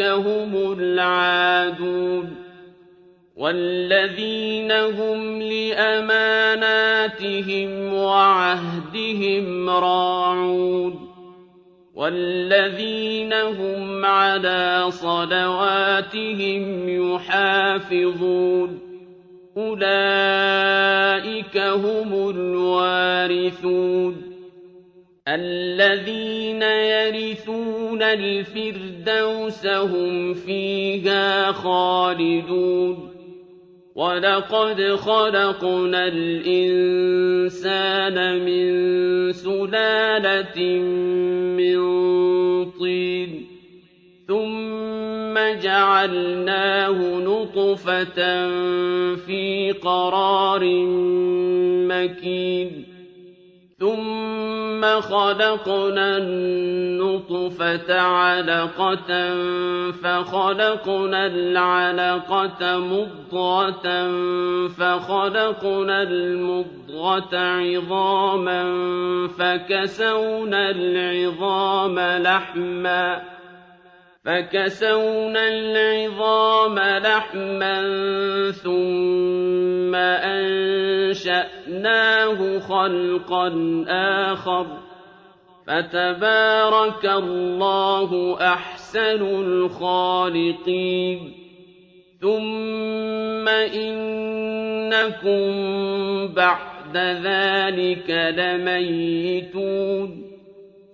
هم العادون والذين هم لأماناتهم وعهدهم راعون والذين هم على صلواتهم يحافظون أولئك هم الوارثون الذين يرثون الفردوس هم فيها خالدون ولقد خلقنا الإنسان من سلالة من طين ثم جعلناه نطفة في قرار مكين ثم خلقنا النطفة علقة فخلقنا العلقة مضغة فخلقنا المضغة عظاما فكسونا العظام لحماً فكسونا العظام لحما ثم أنشأناه خلقا آخر. فتبارك الله أحسن الخالقين. ثم إنكم بعد ذلك لميتون.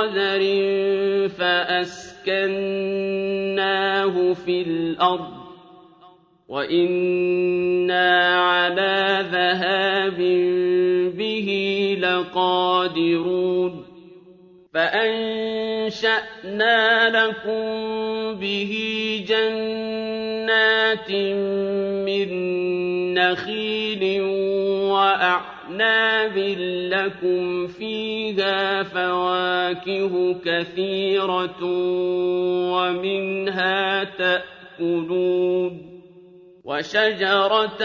بقدر فأسكناه في الأرض وإنا على ذهاب به لقادرون فأنشأنا لكم به جنات من نخيل وأعناب لكم فيها فواكه كثيرة ومنها تأكلون وشجرة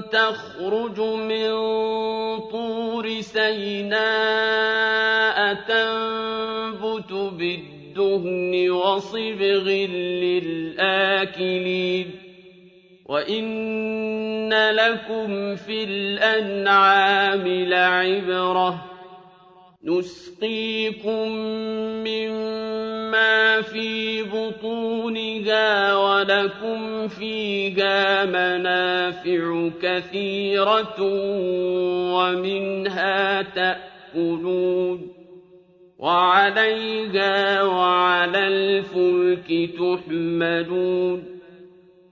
تخرج من طور سيناء تنبت بالدهن وصبغ للآكلين وإن لكم في الأنعام لعبرة نسقيكم مما في بطونها ولكم فيها منافع كثيرة ومنها تأكلون وعليها وعلى الفلك تحملون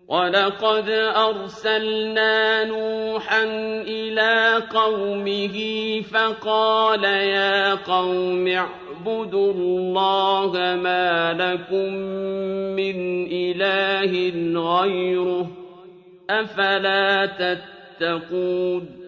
ولقد أرسلنا نوحا إلى قومه فقال يا قوم اعبدوا الله ما لكم من إله غيره أفلا تتقون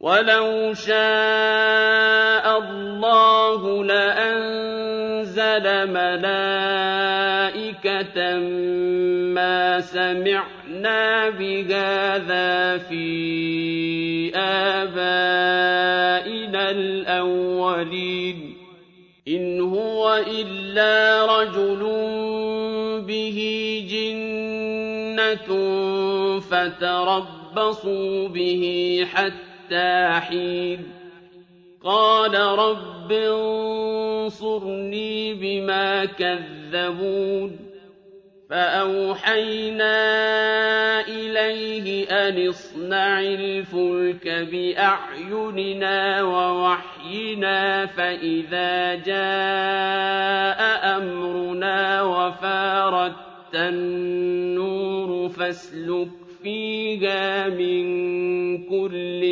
وَلَوْ شَاءَ اللَّهُ لَأَنزَلَ مَلَائِكَةً مَّا سَمِعْنَا بِهَٰذَا فِي آبَائِنَا الْأَوَّلِينَ إِنْ هُوَ إِلَّا رَجُلٌ بِهِ جِنَّةٌ فَتَرَبَّصُوا بِهِ حَتَّىٰ حِينٍ قَالَ رَبِّ انصُرْنِي بِمَا كَذَّبُونِ. فَأَوْحَيْنَا إِلَيْهِ أَنِ اصْنَعِ الْفُلْكَ بِأَعْيُنِنَا وَوَحْيِنَا فَإِذَا جَاءَ أَمْرُنَا وَفَارَتِ النُّورُ فَاسْلُكْ. فِيهَا مِن كُلٍّ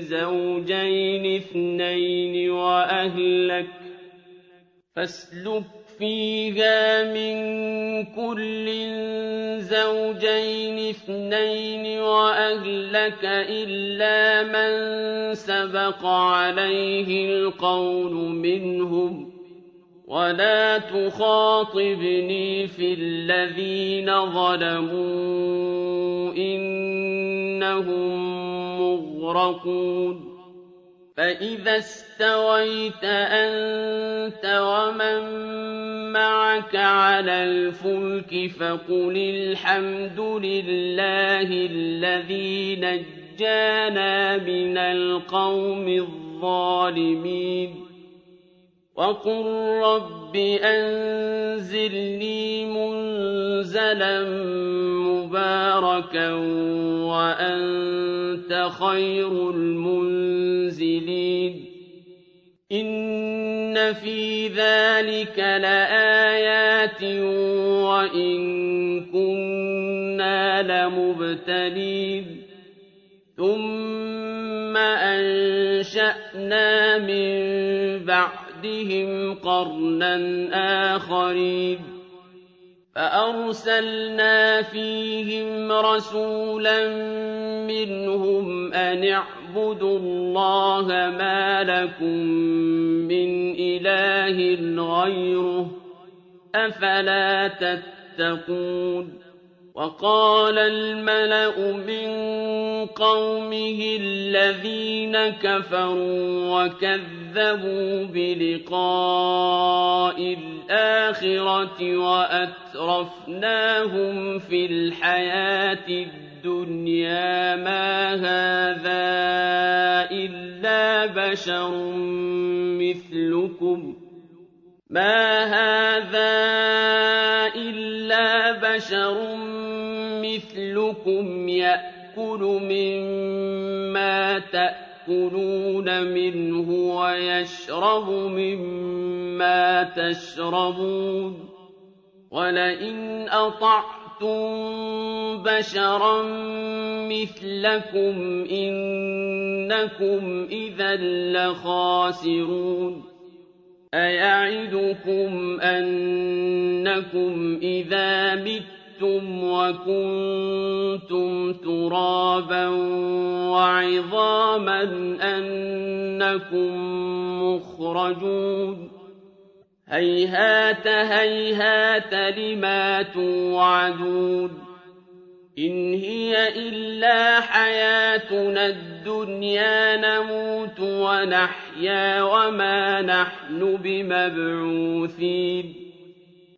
زَوْجَيْنِ اثْنَيْنِ وَأَهْلَكَ فاسلك فِيهَا مِن كُلٍّ زَوْجَيْنِ اثْنَيْنِ وَأَهْلَكَ إِلَّا مَن سَبَقَ عَلَيْهِ الْقَوْلُ مِنْهُمْ ۖ وَلَا تُخَاطِبْنِي فِي الَّذِينَ ظَلَمُوا ۖ إِنَّهُم مُّغْرَقُونَ فَإِذَا اسْتَوَيْتَ أَنتَ وَمَن مَّعَكَ عَلَى الْفُلْكِ فَقُلِ الْحَمْدُ لِلَّهِ الَّذِي نَجَّانَا مِنَ الْقَوْمِ الظَّالِمِينَ وَقُل رَّبِّ أَنزِلْنِي مُنزَلًا مُّبَارَكًا وَأَنتَ خَيْرُ الْمُنزِلِينَ إِنَّ فِي ذَٰلِكَ لَآيَاتٍ وَإِن كُنَّا لَمُبْتَلِينَ ثُمَّ أَنشَأْنَا مِن بَعْدِهِمْ قَرْنًا آخَرِينَ فَأَرْسَلْنَا فِيهِمْ رَسُولًا مِّنْهُمْ أَنِ اعْبُدُوا اللَّهَ مَا لَكُم مِّنْ إِلَٰهٍ غَيْرُهُ ۖ أَفَلَا تَتَّقُونَ وَقَالَ الْمَلَأُ مِن قَوْمِهِ الَّذِينَ كَفَرُوا وَكَذَّبُوا بِلِقَاءِ الْآخِرَةِ وَأَتْرَفْنَاهُمْ فِي الْحَيَاةِ الدُّنْيَا مَا هَٰذَا إِلَّا بَشَرٌ مِّثْلُكُمْ مَا هَٰذَا إِلَّا بَشَرٌ مِّثْلُكُمْ يَأْكُلُ مِمَّا تَأْكُلُونَ مِنْهُ وَيَشْرَبُ مِمَّا تَشْرَبُونَ وَلَئِنْ أَطَعْتُم بَشَرًا مِّثْلَكُمْ إِنَّكُمْ إِذًا لَّخَاسِرُونَ أَيَعِدُكُمْ أَنَّكُمْ إِذَا مِتُّمْ وَكُنتُمْ تُرَابًا وَعِظَامًا أَنَّكُم مُّخْرَجُونَ هَيْهَاتَ هَيْهَاتَ لِمَا تُوعَدُونَ إِنْ هِيَ إِلَّا حَيَاتُنَا الدُّنْيَا نَمُوتُ وَنَحْيَا وَمَا نَحْنُ بِمَبْعُوثِينَ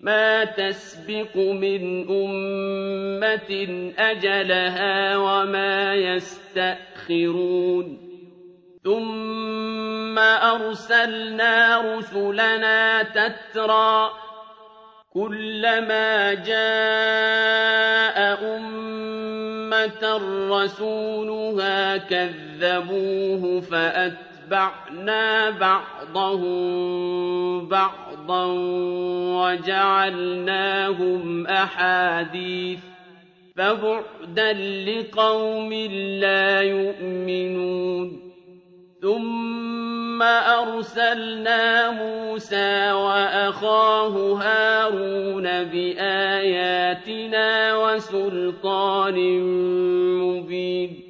ما تسبق من أمة أجلها وما يستأخرون. ثم أرسلنا رسلنا تترى كلما جاء أمة رسولها كذبوه فأتبعنا بعضهم بعضا وجعلناهم أحاديث فبعدا لقوم لا يؤمنون. ثم أرسلنا موسى وأخاه هارون بآياتنا وسلطان مبين.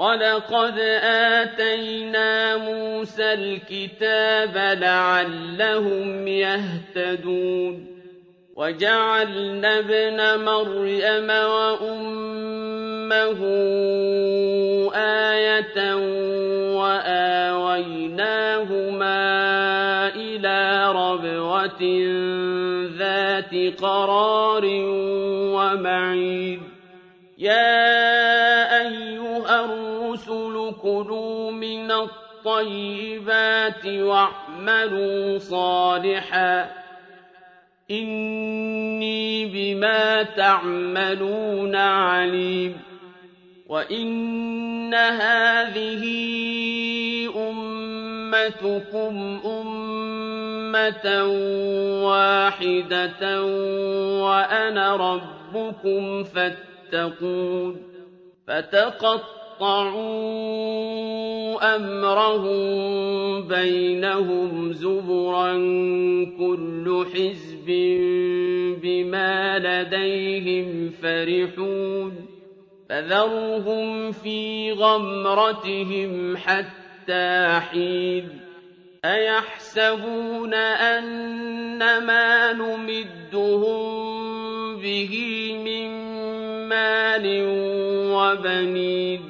ولقد آتينا موسى الكتاب لعلهم يهتدون وجعلنا ابن مريم وأمه آية وآويناهما إلى ربوة ذات قرار ومعين يا الطيبات واعملوا صالحاً. إِنِّي بِمَا تَعْمَلُونَ عَلِيمٌ. وَإِنَّ هَٰذِهِ أُمَّتُكُمْ أُمَّةً وَاحِدَةً وَأَنَا رَبُّكُمْ فَاتَّقُونِ. فَتَقَطَّعُوا أَمْرَهُم بَيْنَهُمْ زُبُرًا ۖ كُلُّ حِزْبٍ بِمَا لَدَيْهِمْ فَرِحُونَ فَذَرْهُمْ فِي غَمْرَتِهِمْ حَتَّىٰ حِينٍ أَيَحْسَبُونَ أَنَّمَا نُمِدُّهُم بِهِ مِن مَّالٍ وَبَنِينَ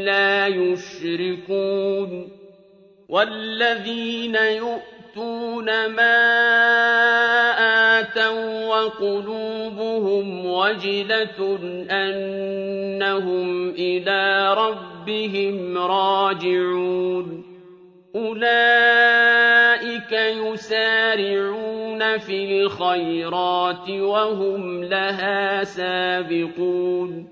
لَا يُشْرِكُونَ وَالَّذِينَ يُؤْتُونَ مَا آتَوا وَّقُلُوبُهُمْ وَجِلَةٌ أَنَّهُمْ إِلَىٰ رَبِّهِمْ رَاجِعُونَ أُولَٰئِكَ يُسَارِعُونَ فِي الْخَيْرَاتِ وَهُمْ لَهَا سَابِقُونَ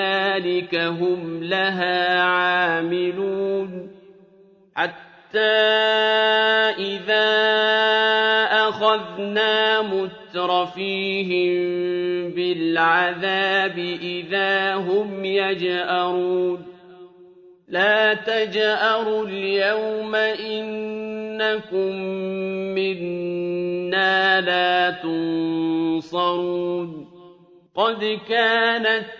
ذَٰلِكَ هُمْ لَهَا عَامِلُونَ حَتَّىٰ إِذَا أَخَذْنَا مُتْرَفِيهِم بِالْعَذَابِ إِذَا هُمْ يَجْأَرُونَ لَا تَجْأَرُوا الْيَوْمَ إِنَّكُم مِّنَّا لَا تُنصَرُونَ قَدْ كَانَتْ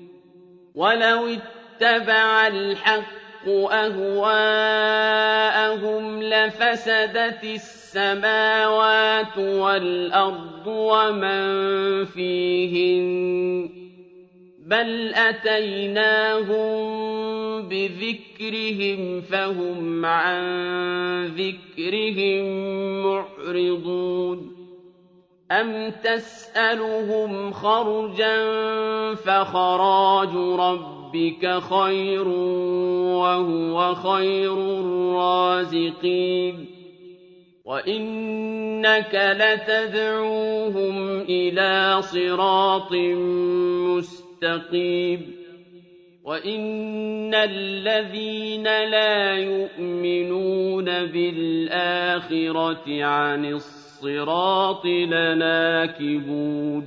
ولو اتبع الحق أهواءهم لفسدت السماوات والأرض ومن فيهن بل أتيناهم بذكرهم فهم عن ذكرهم معرضون أَمْ تَسْأَلُهُمْ خَرْجًا فَخَرَاجُ رَبِّكَ خَيْرٌ وَهُوَ خَيْرُ الرَّازِقِينَ وَإِنَّكَ لَتَدْعُوهُمْ إِلَىٰ صِرَاطٍ مُّسْتَقِيمٍ وَإِنَّ الَّذِينَ لَا يُؤْمِنُونَ بِالْآخِرَةِ عَنِ الصِّرَاطِ لناكبون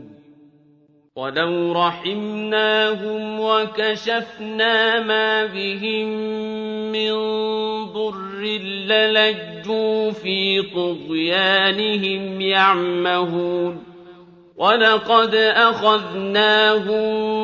ولو رحمناهم وكشفنا ما بهم من ضر للجوا في طغيانهم يعمهون ولقد أخذناهم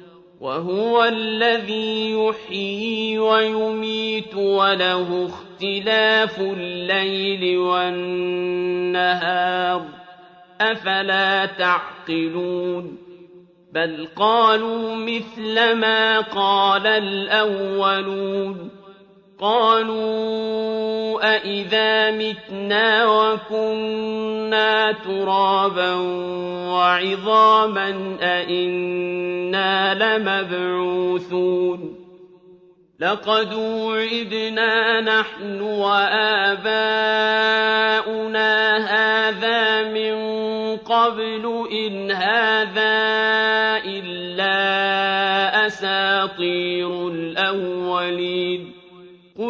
وهو الذي يحيي ويميت وله اختلاف الليل والنهار. أفلا تعقلون؟ بل قالوا مثل ما قال الأولون. قالوا أإذا متنا وكنا ترابا وعظاما أإنا لمبعوثون لقد وعدنا نحن وآباؤنا هذا من قبل إن هذا إلا أساطير الأولين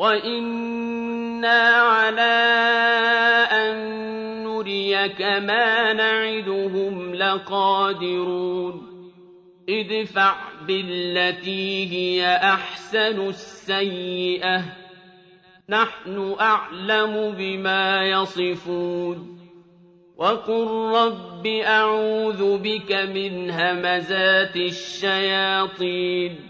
وإنا على أن نريك ما نعدهم لقادرون ادفع بالتي هي أحسن السيئة نحن أعلم بما يصفون وقل رب أعوذ بك من همزات الشياطين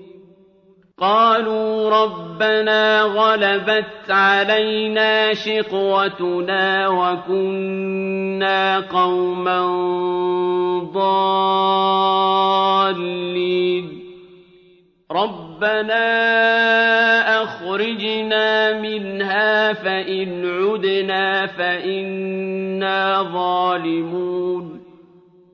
قالوا ربنا غلبت علينا شقوتنا وكنا قوما ضالين. ربنا أخرجنا منها فإن عدنا فإنا ظالمون.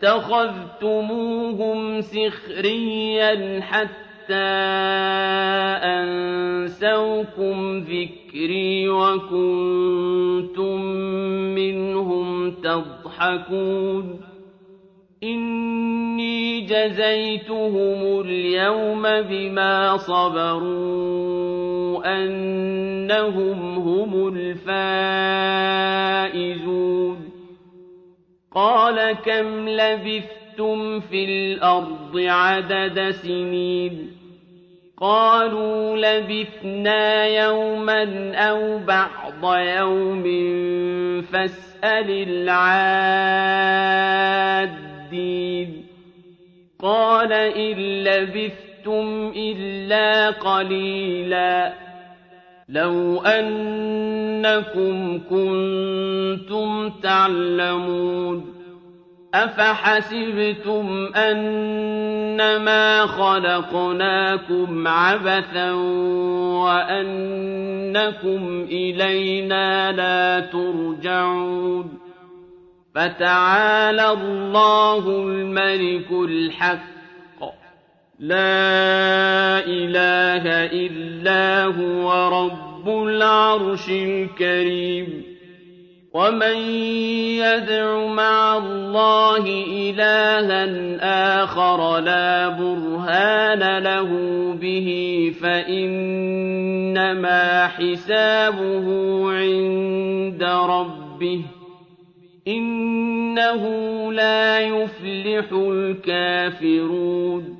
فاتخذتموهم سخريا حتى أنسوكم ذكري وكنتم منهم تضحكون. إني جزيتهم اليوم بما صبروا أنهم هم الفائزون. قال كم لبثتم في الأرض عدد سنين قالوا لبثنا يوما أو بعض يوم فاسأل العادين قال إن لبثتم إلا قليلا لو أنكم كنتم تعلمون أفحسبتم أنما خلقناكم عبثا وأنكم إلينا لا ترجعون فتعالى الله الملك الحق لا إله إلا هو رب العرش الكريم. ومن يدع مع الله إلها آخر لا برهان له به فإنما حسابه عند ربه. إنه لا يفلح الكافرون.